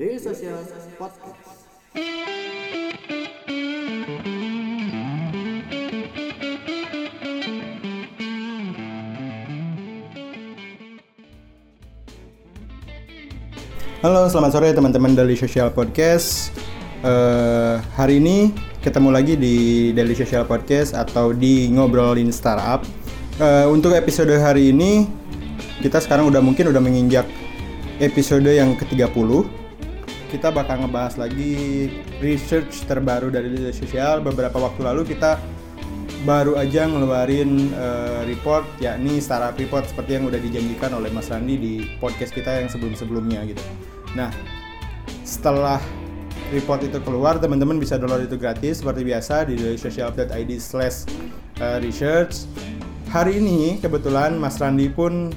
Daily Social Podcast. Halo, selamat sore teman-teman Daily Social Podcast. Eh, hari ini ketemu lagi di Daily Social Podcast atau di ngobrolin startup. Eh, untuk episode hari ini kita sekarang udah mungkin udah menginjak episode yang ke-30. Kita bakal ngebahas lagi research terbaru dari Daily Social. Beberapa waktu lalu kita baru aja ngeluarin eh, report yakni startup report seperti yang udah dijanjikan oleh Mas Randi di podcast kita yang sebelum-sebelumnya gitu. Nah, setelah report itu keluar, teman-teman bisa download itu gratis seperti biasa di social.id slash eh, research. Hari ini kebetulan Mas Randi pun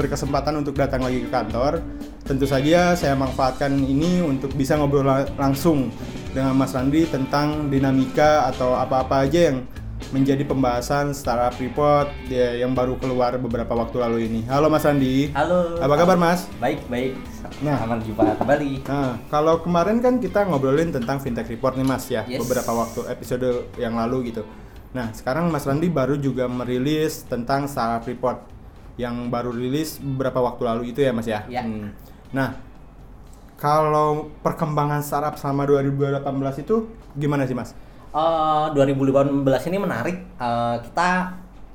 berkesempatan untuk datang lagi ke kantor. Tentu saja saya manfaatkan ini untuk bisa ngobrol la- langsung dengan Mas Randi tentang dinamika atau apa-apa aja yang menjadi pembahasan startup report ya, yang baru keluar beberapa waktu lalu ini. Halo Mas Randi. Halo. Apa kabar Mas? Baik, baik. Nah. Selamat jumpa kembali. Nah, kalau kemarin kan kita ngobrolin tentang fintech report nih Mas ya, Yes. beberapa waktu episode yang lalu gitu. Nah, sekarang Mas Randi baru juga merilis tentang startup report yang baru rilis beberapa waktu lalu itu ya Mas ya. Ya. Hmm. Nah, kalau perkembangan startup selama 2018 itu gimana sih Mas? Eh, 2018 ini menarik. Eh, kita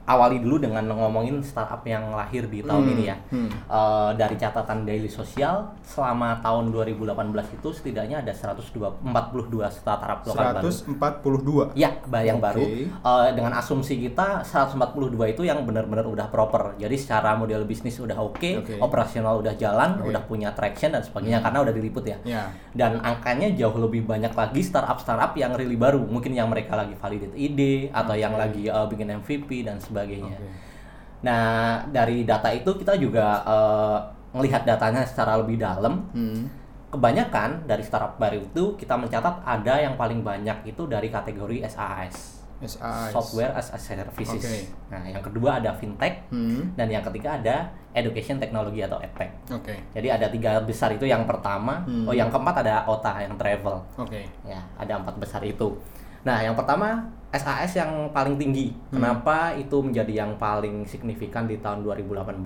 awali dulu dengan ngomongin startup yang lahir di tahun Hmm, ini ya. hmm. Eh, dari catatan Daily Sosial, selama tahun 2018 itu setidaknya ada 142 startup lokal baru. 142. Ya, yang Oke. baru. Eh, dengan asumsi kita 142 itu yang benar-benar udah proper. Jadi secara model bisnis udah oke, Oke. operasional udah jalan, Oke. udah punya traction dan sebagainya karena udah diliput ya. Ya. Dan angkanya jauh lebih banyak lagi startup-startup yang really baru, mungkin yang mereka lagi validate ide atau yang lagi eh, bikin MVP dan sebagainya. Oke. Nah, dari data itu kita juga eh, melihat datanya secara lebih dalam Hmm. kebanyakan dari startup baru itu kita mencatat ada yang paling banyak itu dari kategori SaaS SaaS. software as a services. Oke. Nah, yang kedua ada fintech Hmm. dan yang ketiga ada education technology atau edtech. Oke. Jadi ada tiga besar itu yang pertama, Hmm. oh yang keempat ada OTA yang travel. Oke. Ya, ada empat besar itu. Nah, yang pertama SAS yang paling tinggi. Hmm. Kenapa itu menjadi yang paling signifikan di tahun 2018?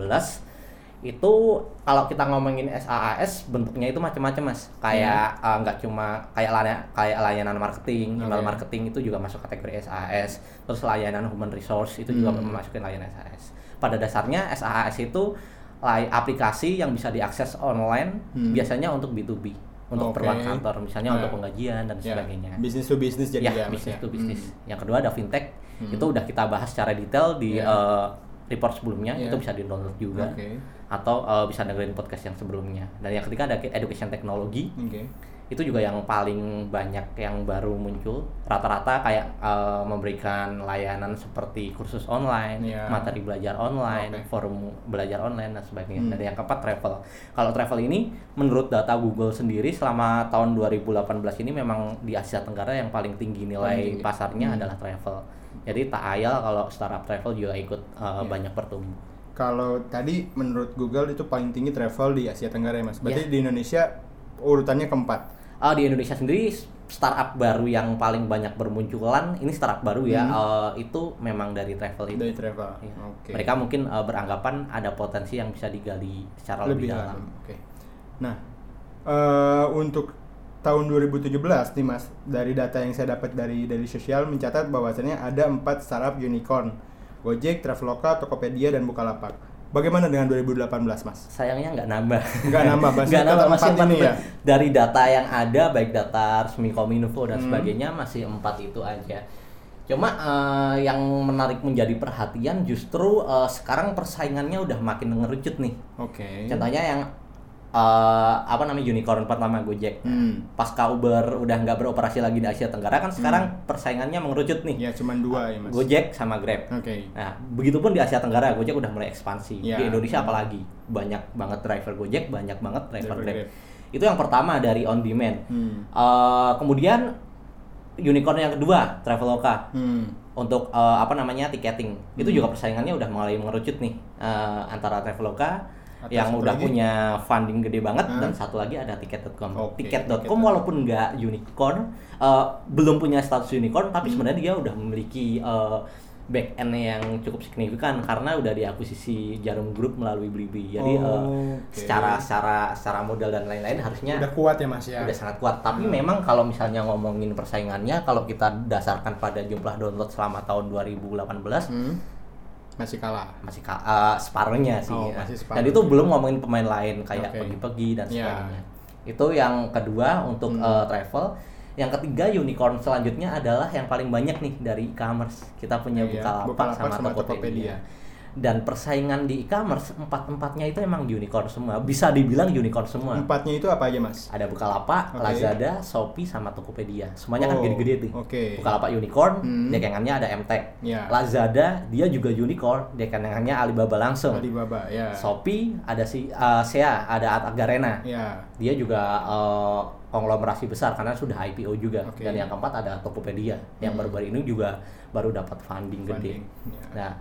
Itu kalau kita ngomongin SAS bentuknya itu macam-macam mas. Kayak eh, nggak cuma kayak layanan kayak layanan marketing, email Oke. marketing itu juga masuk kategori SAS. Terus layanan human resource itu juga Hmm. memasukin layanan SAS. Pada dasarnya SAS itu aplikasi yang bisa diakses online Hmm. biasanya untuk B2B untuk Oke. perluan kantor misalnya Nah. untuk penggajian dan Ya, sebagainya Bisnis to bisnis jadi ya, ya, ya? to bisnis Hmm. yang kedua ada fintech Hmm. itu udah kita bahas secara detail di Ya. eh, report sebelumnya Ya. itu bisa di download juga Oke. atau eh, bisa dengerin podcast yang sebelumnya dan yang ketiga ada education technology Oke. Itu juga yang paling banyak yang baru muncul rata-rata kayak eh, memberikan layanan seperti kursus online Ya. materi belajar online Oke. forum belajar online dan sebagainya Hmm. dan yang keempat travel kalau travel ini menurut data Google sendiri selama tahun 2018 ini memang di Asia Tenggara yang paling tinggi nilai Paling tinggi. pasarnya Hmm. adalah travel jadi tak ayal kalau startup travel juga ikut uh, Ya. banyak bertumbuh Kalau tadi menurut Google itu paling tinggi travel di Asia Tenggara ya Mas. Berarti Ya. di Indonesia urutannya keempat. Uh, di Indonesia sendiri startup baru yang paling banyak bermunculan ini startup baru ya Hmm. uh, itu memang dari travel itu. Dari travel. Iya. Oke. Mereka mungkin uh, beranggapan ada potensi yang bisa digali secara lebih, dalam. Oke. Nah, eh, untuk tahun 2017 nih Mas, dari data yang saya dapat dari dari sosial mencatat bahwasannya ada empat startup unicorn. Gojek, Traveloka, Tokopedia dan Bukalapak. Bagaimana dengan 2018 Mas? Sayangnya nggak nambah. Nggak nambah, masih Nggak nambah masih empat ini ya? Dari data yang ada baik data resmi Kominfo dan Hmm. sebagainya masih empat itu aja. Cuma eh, yang menarik menjadi perhatian justru eh, sekarang persaingannya udah makin ngerucut nih. Oke. Contohnya yang eh, apa namanya unicorn pertama Gojek. Hmm. Pasca Uber udah nggak beroperasi lagi di Asia Tenggara kan sekarang persaingannya mengerucut nih. Ya cuman dua ya Mas. Gojek sama Grab. Oke. Nah, begitupun di Asia Tenggara Gojek udah mulai ekspansi. Ya. Di Indonesia apalagi banyak banget driver Gojek, banyak banget driver Driver Grab. Grab. Itu yang pertama dari on demand. Hmm. Eh, kemudian unicorn yang kedua Traveloka Hmm. untuk eh, apa namanya tiketing. Itu Hmm. juga persaingannya udah mulai mengerucut nih eh, antara Traveloka Atau yang udah lagi? punya funding gede banget Hah? dan satu lagi ada tiket.com. Oke, Tiket.com tiket.com. walaupun nggak unicorn, eh, belum punya status unicorn, tapi Hmm. sebenarnya dia udah memiliki eh, back end yang cukup signifikan karena udah diakuisisi Jarum Group melalui Blibli. Jadi Oh, oke. secara secara secara modal dan lain-lain harusnya Udah kuat ya Mas ya. udah sangat kuat. Tapi Hmm. memang kalau misalnya ngomongin persaingannya, kalau kita dasarkan pada jumlah download selama tahun 2018 Hmm. Masih kalah. masih ka- eh, separuhnya sih. Oh, ya. masih Dan separuh. itu belum ngomongin pemain lain kayak Oke. pergi-pergi dan Ya. sebagainya. Itu yang kedua untuk Hmm. eh, travel. Yang ketiga unicorn selanjutnya adalah yang paling banyak nih dari e-commerce. Kita punya Iya, Bukalapak, Bukalapak sama, sama Tokopedia. Tokopedia. Dan persaingan di e-commerce empat-empatnya itu emang unicorn semua. Bisa dibilang unicorn semua. Empatnya itu apa aja Mas? Ada Bukalapak, Oke. Lazada, Shopee, sama Tokopedia. Semuanya kan Oh, gede-gede tuh. oke. Bukalapak unicorn, Hmm. dekengannya ada MTech. Ya. Lazada dia juga unicorn, dekengannya Alibaba langsung. Alibaba ya. Shopee ada si uh, Sea, ada At Garena. Ya. Dia juga uh, konglomerasi besar karena sudah IPO juga. Oke. Dan yang keempat ada Tokopedia yang Hmm. baru-baru ini juga baru dapat funding, gede. Funding, ya. Nah,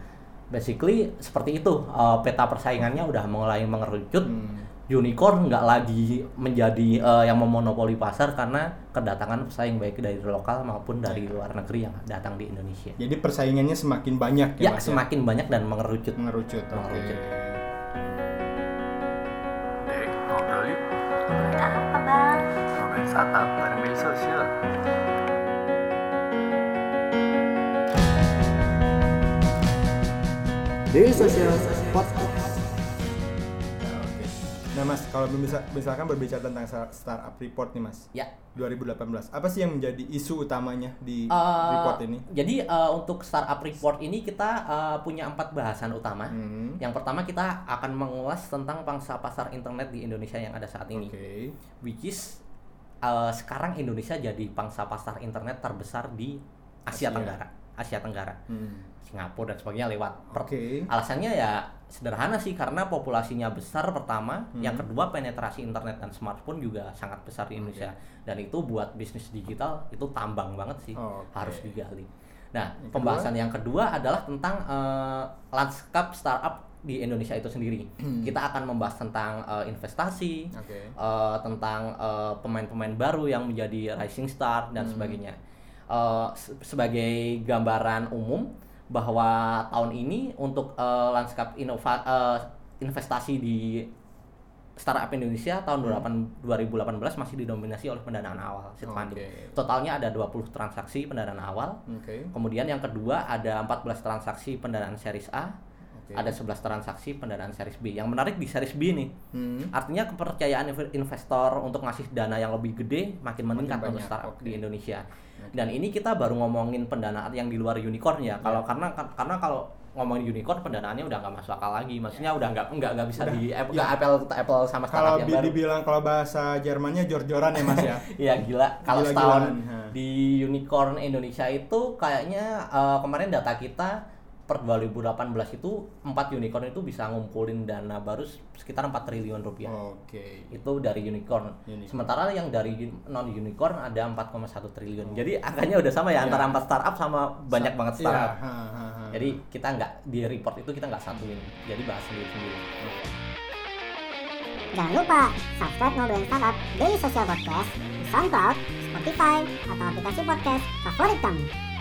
basically seperti itu uh, peta persaingannya udah mulai mengerucut. Hmm. Unicorn nggak lagi menjadi uh, yang memonopoli pasar karena kedatangan pesaing baik dari lokal maupun dari Ya. luar negeri yang datang di Indonesia. Jadi persaingannya semakin banyak ya, Ya, Mas semakin banyak dan mengerucut. mengerucut. Oke. Mengerucut. Dek, ngobrol yuk. Apa bang? Ngobrolin startup bareng media sosial. Daily Social Podcast. Oke. Nah Mas, kalau bisa misalkan berbicara tentang startup report nih Mas, Ya. 2018, apa sih yang menjadi isu utamanya di Eh, report ini? Jadi eh, untuk startup report ini kita eh, punya empat bahasan utama. Hmm. Yang pertama kita akan mengulas tentang pangsa pasar internet di Indonesia yang ada saat ini, Oke. which is eh, sekarang Indonesia jadi pangsa pasar internet terbesar di Asia, Asia. Tenggara, Asia Tenggara, Hmm. Singapura dan sebagainya lewat. Oke. Alasannya ya sederhana sih karena populasinya besar pertama, Hmm. yang kedua penetrasi internet dan smartphone juga sangat besar di Indonesia dan itu buat bisnis digital itu tambang banget sih Oke. harus digali. Nah Yang pembahasan yang kedua adalah tentang eh, lanskap startup di Indonesia itu sendiri. Hmm. Kita akan membahas tentang eh, investasi, Oke. eh, tentang eh, pemain-pemain baru yang menjadi rising star dan Hmm. sebagainya. Eh, se- sebagai gambaran umum bahwa tahun ini untuk eh, lanskap inova eh, investasi di startup Indonesia tahun 2018 masih didominasi oleh pendanaan awal seed funding. Totalnya ada 20 transaksi pendanaan awal. Oke. Kemudian yang kedua ada 14 transaksi pendanaan series A, Oke. ada 11 transaksi pendanaan series B. Yang menarik di series B nih, Hmm. Artinya kepercayaan inv- investor untuk ngasih dana yang lebih gede makin meningkat Makin untuk startup oke. di Indonesia. Dan ini kita baru ngomongin pendanaan yang di luar unicorn ya. Kalau karena kan- karena kalau ngomongin unicorn pendanaannya udah nggak masuk akal lagi. Maksudnya udah nggak nggak nggak bisa Udah, di apple, ya. apple apple sama Kalau startup yang bi- baru. dibilang kalau bahasa Jermannya jor-joran ya Mas ya. Iya gila. Kalau setahun di unicorn Indonesia itu kayaknya eh, kemarin data kita per 2018 itu 4 unicorn itu bisa ngumpulin dana baru sekitar 4 triliun rupiah. Oke. itu dari unicorn. Unicorn. Sementara yang dari non unicorn ada 4,1 triliun. Jadi angkanya udah sama ya, Ya. antara 4 startup sama banyak banget Iya, startup. ha, ha, ha. Jadi kita nggak di report itu kita nggak satuin. Jadi bahas sendiri sendiri. Jangan lupa subscribe Ngobrolin Startup Daily Social Podcast di SoundCloud, Spotify, atau aplikasi podcast favorit kamu.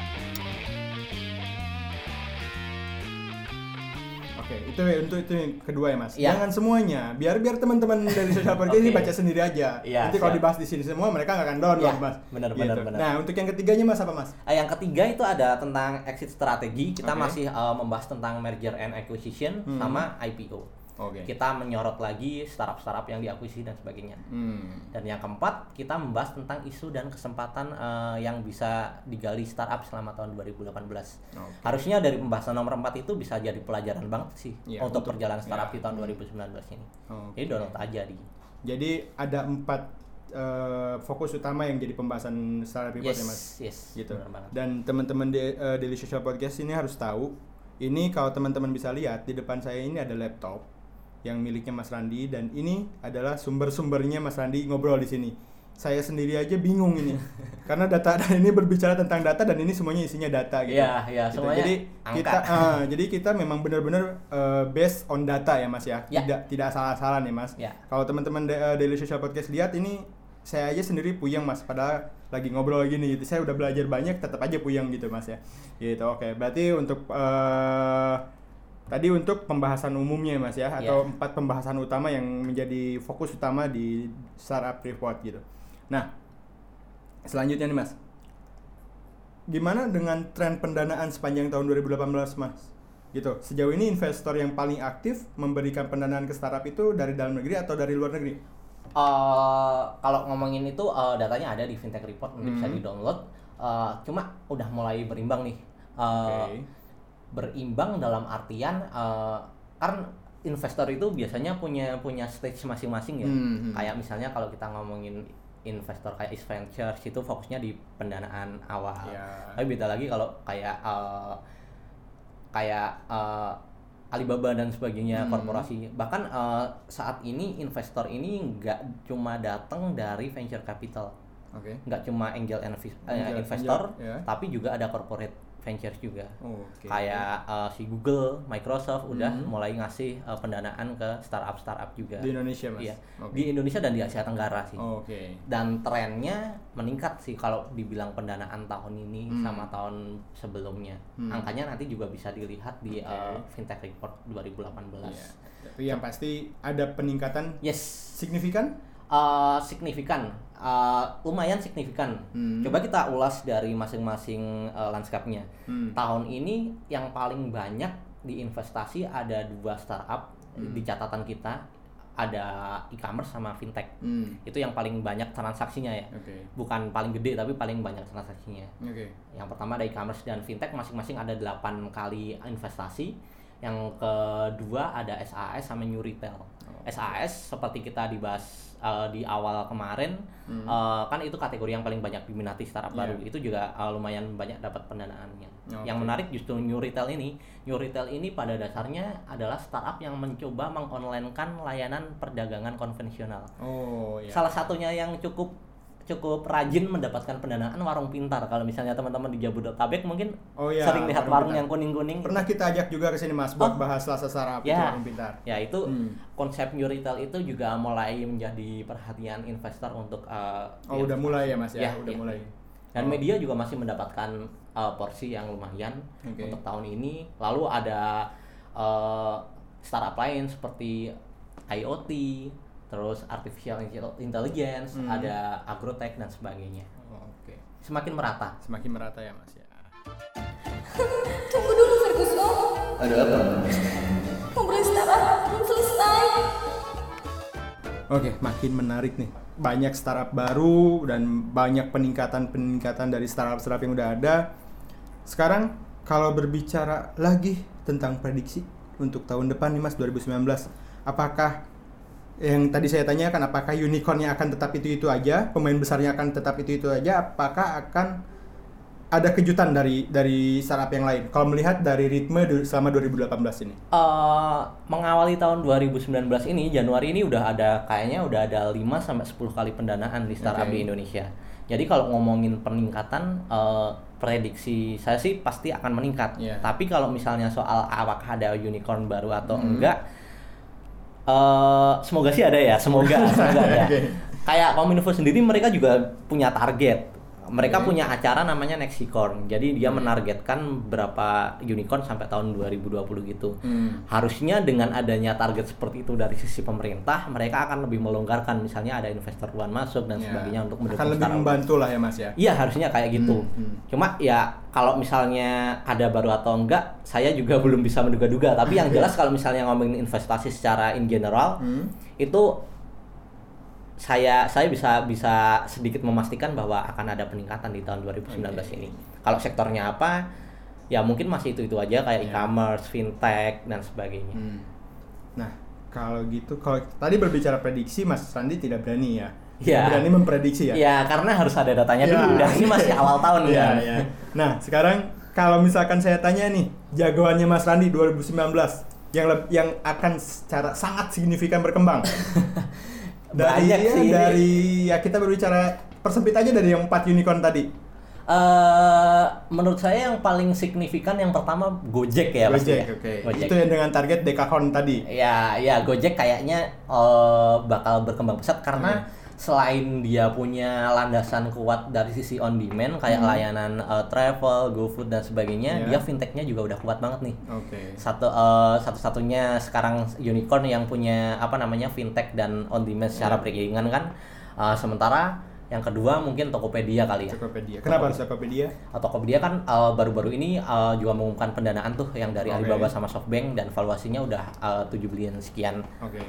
Oke, itu untuk itu yang kedua ya Mas. Iya. Jangan semuanya, biar biar teman-teman dari social podcast ini Oke. baca sendiri aja. Iya, Nanti kalau dibahas di sini semua mereka nggak akan download Iya, Mas. benar, benar, benar. Nah, untuk yang ketiganya Mas apa Mas? Eh, yang ketiga itu ada tentang exit strategi. Kita Oke. masih eh, membahas tentang merger and acquisition Hmm. sama IPO. Oke. Kita menyorot lagi startup-startup yang diakuisisi dan sebagainya. Hmm. Dan yang keempat, kita membahas tentang isu dan kesempatan eh, yang bisa digali startup selama tahun 2018. Oke. Harusnya dari pembahasan nomor 4 itu bisa jadi pelajaran banget sih Iya, untuk, untuk- perjalanan startup ya. di tahun 2019 ini. Oke. Jadi download aja di. Jadi ada empat eh, fokus utama yang jadi pembahasan startup report Yes, ya Mas. yes, Gitu. Dan teman-teman di eh, Daily Social Podcast ini harus tahu, ini kalau teman-teman bisa lihat di depan saya ini ada laptop yang miliknya Mas Randi dan ini adalah sumber-sumbernya Mas Randi ngobrol di sini. saya sendiri aja bingung ini karena data dan ini berbicara tentang data dan ini semuanya isinya data gitu. Iya, iya, Gitu. semuanya Jadi angka. kita ah, jadi kita memang benar-benar eh, based on data ya Mas ya. Ya. Tidak tidak salah-salah nih Mas. Ya. Kalau teman-teman eh, Daily Social Podcast lihat ini saya aja sendiri puyeng Mas padahal lagi ngobrol gini gitu. Saya udah belajar banyak tetap aja puyeng gitu Mas ya. Gitu. Oke, berarti untuk eh, tadi untuk pembahasan umumnya Mas ya atau Ya. empat pembahasan utama yang menjadi fokus utama di startup report gitu. Nah, selanjutnya nih Mas. Gimana dengan tren pendanaan sepanjang tahun 2018 Mas? Gitu. Sejauh ini investor yang paling aktif memberikan pendanaan ke startup itu dari dalam negeri atau dari luar negeri? Eh, kalau ngomongin itu eh, datanya ada di fintech report nanti bisa Hmm. di download. Eh, cuma udah mulai berimbang nih. Eh, Oke. Berimbang dalam artian eh, kan investor itu biasanya punya punya stage masing-masing ya. Hmm. Kayak misalnya kalau kita ngomongin investor kayak East Ventures itu fokusnya di pendanaan awal. Ya. Tapi beda lagi kalau kayak eh, kayak eh, Alibaba dan sebagainya Hmm. korporasi. Bahkan eh, saat ini investor ini nggak cuma datang dari venture capital, Oke. nggak cuma angel, Angel- investor, angel, ya. tapi juga ada corporate ventures juga. Oke. Kayak eh, si Google, Microsoft udah Hmm. mulai ngasih eh, pendanaan ke startup-startup juga. Di Indonesia, Mas? Iya. Oke. Di Indonesia dan di Asia Tenggara sih Oke. dan trennya meningkat sih kalau dibilang pendanaan tahun ini Hmm. sama tahun sebelumnya. Hmm. Angkanya nanti juga bisa dilihat di Oke. uh, fintech report 2018. Iya. Tapi yang pasti ada peningkatan Yes, signifikan? uh, signifikan, Uh, lumayan signifikan. Hmm. Coba kita ulas dari masing-masing uh, landscape-nya. Hmm. Tahun ini yang paling banyak di investasi ada dua startup Hmm. di catatan kita, ada e-commerce sama fintech. Hmm. Itu yang paling banyak transaksinya ya. Oke. bukan paling gede tapi paling banyak transaksinya. Oke. Yang pertama ada e-commerce dan fintech masing-masing ada 8 kali investasi. Yang kedua ada SAS sama New Retail. Oh. SAS seperti kita dibahas uh, di awal kemarin Hmm. uh, kan itu kategori yang paling banyak diminati startup Iya. baru. Itu juga uh, lumayan banyak dapat pendanaannya. Oke. Yang menarik justru New Retail ini. New Retail ini pada dasarnya adalah startup yang mencoba mengonlinekan layanan perdagangan konvensional. Oh, iya. Salah satunya yang cukup cukup rajin mendapatkan pendanaan warung pintar. Kalau misalnya teman-teman di Jabodetabek mungkin Oh, iya, sering lihat warung warung yang kuning-kuning. Pernah kita ajak juga ke sini Mas buat Oh. bahas Sarap itu Ya. warung pintar. Ya itu Hmm. konsep new retail itu juga mulai menjadi perhatian investor untuk uh, Oh, udah mulai ya Mas ya, Ya, udah ya. mulai. Dan Oh. media juga masih mendapatkan uh, porsi yang lumayan Oke. untuk tahun ini. Lalu ada uh, startup lain seperti IoT, terus artificial intelligence, Hmm. ada agrotech dan sebagainya. Oh, Oke. Semakin merata. Semakin merata ya Mas ya. Tunggu dulu Ferguson, Ada apa? startup belum selesai. Oke, makin menarik nih. Banyak startup baru dan banyak peningkatan-peningkatan dari startup-startup yang udah ada. Sekarang kalau berbicara lagi tentang prediksi untuk tahun depan nih Mas 2019, apakah yang tadi saya tanyakan apakah unicornnya akan tetap itu-itu aja, pemain besarnya akan tetap itu-itu aja, apakah akan ada kejutan dari dari startup yang lain? Kalau melihat dari ritme selama 2018 ini. Eh, mengawali tahun 2019 ini Januari ini udah ada kayaknya udah ada 5 sampai 10 kali pendanaan di startup Oke. di Indonesia. Jadi kalau ngomongin peningkatan eh, prediksi saya sih pasti akan meningkat. Iya. Tapi kalau misalnya soal apakah ada unicorn baru atau Hmm. enggak eh semoga sih ada ya, semoga semoga ada. Oke. Kayak Kominfo sendiri mereka juga punya target. Mereka Oke. punya acara namanya Nexicorn. Jadi dia menargetkan berapa unicorn sampai tahun 2020 gitu. Hmm. Harusnya dengan adanya target seperti itu dari sisi pemerintah, mereka akan lebih melonggarkan misalnya ada investor luar masuk dan Ya. sebagainya untuk mendukung akan lebih membantu lah ya Mas ya. Iya harusnya kayak gitu. Hmm, hmm. Cuma ya kalau misalnya ada baru atau enggak, saya juga belum bisa menduga-duga. Tapi yang jelas kalau misalnya ngomongin investasi secara in general, Hmm. itu saya saya bisa bisa sedikit memastikan bahwa akan ada peningkatan di tahun 2019 Oke. ini. Kalau sektornya apa? Ya mungkin masih itu itu aja kayak Ya. e-commerce, fintech dan sebagainya. Hmm. Nah, kalau gitu, kalau tadi berbicara prediksi, Mas Randi tidak berani ya? Ya. Berani memprediksi ya? Ya karena harus ada datanya Ya. dulu. Dan ini masih awal tahun Iya, kan. iya. Nah, sekarang kalau misalkan saya tanya nih, jagoannya Mas Randi 2019 yang yang akan secara sangat signifikan berkembang. Dari Banyak ya, sih ini. dari ya kita berbicara persempit aja dari yang empat unicorn tadi. Eh, menurut saya yang paling signifikan yang pertama Gojek ya pasti Gojek, ya. oke. Gojek. Itu yang dengan target dekakon tadi. Ya, ya Gojek kayaknya eh, bakal berkembang pesat karena Hmm. Selain dia punya landasan kuat dari sisi on demand kayak layanan eh, travel, GoFood dan sebagainya, Hmm. dia Ya. fintechnya juga udah kuat banget nih. Oke. Satu eh, satu-satunya sekarang unicorn yang punya apa namanya fintech dan on demand secara Ya. beriringan kan. Eh, sementara yang kedua mungkin Tokopedia kali ya. Tokopedia. Kenapa harus Tokopedia? atau Tokopedia kan uh, baru-baru ini uh, juga mengumumkan pendanaan tuh yang dari Oke. Alibaba sama SoftBank dan valuasinya udah uh, 7 billion sekian. Oke.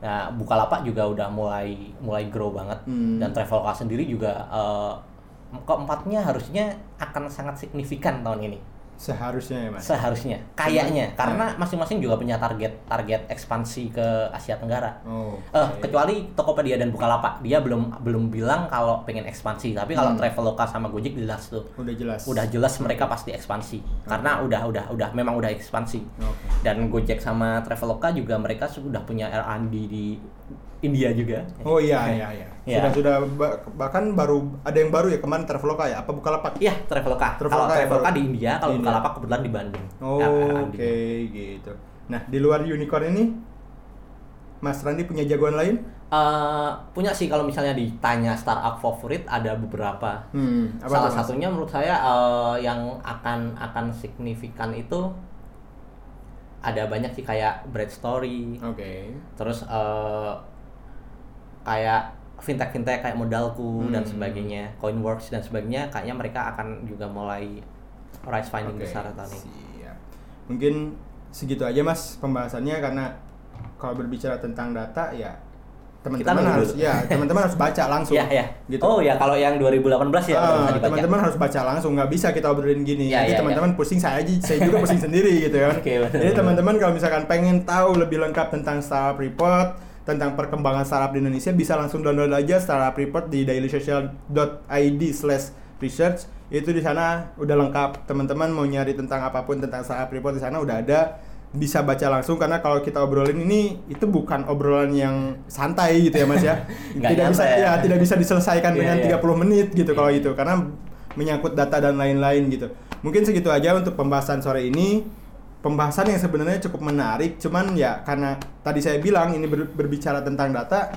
Nah, Bukalapak juga udah mulai mulai grow banget Hmm. dan Traveloka sendiri juga uh, keempatnya harusnya akan sangat signifikan tahun ini. Seharusnya ya, Mas. Seharusnya, kayaknya karena masing-masing juga punya target target ekspansi ke Asia Tenggara. Oh. Eh, kecuali Tokopedia dan Bukalapak, dia belum belum bilang kalau pengen ekspansi. Tapi kalau Hmm. Traveloka sama Gojek jelas tuh udah jelas. udah jelas mereka pasti ekspansi karena udah udah udah memang udah ekspansi Oke. dan Gojek sama Traveloka juga mereka sudah punya R&D di India juga Oh iya iya iya. Ya. Sudah sudah ba- bahkan baru ada yang baru ya kemarin Traveloka ya apa Bukalapak? Iya Traveloka. Traveloka kalau ya, Traveloka baru. di India, kalau Di India. Bukalapak kebetulan di Bandung. Oh, oke gitu. Nah, di luar unicorn ini Mas Randi punya jagoan lain? Eh, punya sih kalau misalnya ditanya startup favorit ada beberapa. Hmm, apa Salah Mas? satunya menurut saya eh, yang akan akan signifikan itu ada banyak sih kayak Bread Story, Oke. terus eh, kayak fintech fintech kayak modalku dan Hmm. sebagainya, Coinworks dan sebagainya, kayaknya mereka akan juga mulai rise finding Oke, besar tahun ini. siap. Mungkin segitu aja Mas pembahasannya karena kalau berbicara tentang data ya teman-teman harus dulu. ya teman-teman harus baca langsung. Iya, iya. Gitu. Oh ya, kalau yang 2018 ya dibaca. teman-teman harus baca langsung nggak bisa kita obrolin gini Ya, nanti ya, teman-teman pusing saya aja saya juga pusing sendiri gitu ya Oke, benar, jadi teman-teman kalau misalkan pengen tahu lebih lengkap tentang startup report tentang perkembangan startup di Indonesia bisa langsung download aja startup report di dailysocial.id slash research itu di sana udah lengkap teman-teman mau nyari tentang apa pun tentang startup report di sana udah ada bisa baca langsung karena kalau kita obrolin ini itu bukan obrolan yang santai gitu ya Mas ya. Tidak bisa ya. ya tidak bisa diselesaikan Iya, dengan iya. 30 menit gitu kalau itu karena menyangkut data dan lain-lain gitu. Mungkin segitu aja untuk pembahasan sore ini. Pembahasan yang sebenarnya cukup menarik, cuman ya karena tadi saya bilang ini ber- berbicara tentang data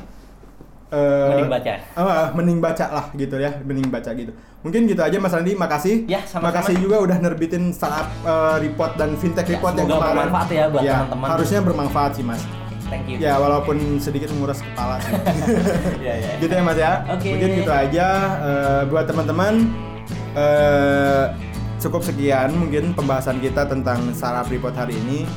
eh, Mending baca. ah, mending baca lah gitu ya, mending baca gitu. Mungkin gitu aja Mas Randi, makasih. Ya, sama-sama. Makasih juga udah nerbitin startup eh, report dan fintech Ya, report yang kemarin. bermanfaat ya buat teman-teman. Harusnya bermanfaat sih Mas. Thank you. Ya walaupun sedikit menguras kepala sih. Iya, iya. gitu ya Mas ya. Oke. Mungkin gitu aja eh, buat teman-teman eh, cukup sekian mungkin pembahasan kita tentang startup report hari ini.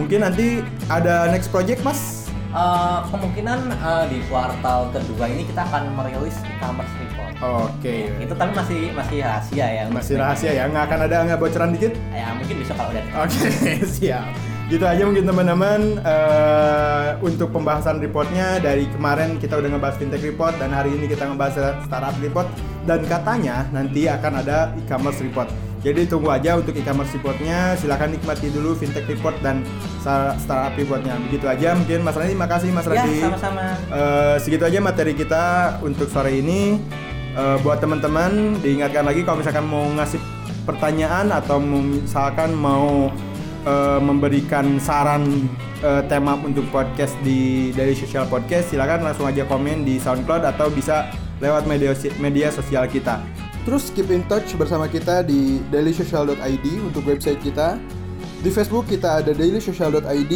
Mungkin nanti ada next project Mas. Eh, kemungkinan eh, di kuartal kedua ini kita akan merilis e-commerce report. Oke. Itu tapi masih masih rahasia ya. Masih rahasia ya, nggak akan ada nggak bocoran dikit. Ya mungkin bisa kalau udah. Oke, siap. Gitu aja mungkin teman-teman eh, untuk pembahasan reportnya dari kemarin kita udah ngebahas fintech report dan hari ini kita ngebahas startup report dan katanya nanti akan ada e-commerce report. Jadi tunggu aja untuk e-commerce reportnya. Silahkan nikmati dulu fintech report dan sta- startup reportnya. Begitu aja mungkin Mas Randi. Makasih Mas Ya Randi. sama-sama. Eh, segitu aja materi kita untuk sore ini. Eh, buat teman-teman diingatkan lagi kalau misalkan mau ngasih pertanyaan atau misalkan mau eh, memberikan saran eh, tema untuk podcast di dari Social Podcast, silakan langsung aja komen di SoundCloud atau bisa lewat media media sosial kita. Terus keep in touch bersama kita di dailysocial.id untuk website kita. Di Facebook kita ada dailysocial.id,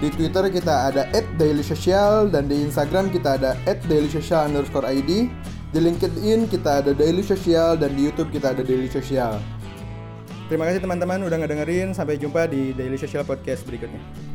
di Twitter kita ada @dailysocial dan di Instagram kita ada @dailysocial_id. Di LinkedIn kita ada Daily Social dan di YouTube kita ada Daily Social. Terima kasih teman-teman udah ngedengerin. Sampai jumpa di Daily Social Podcast berikutnya.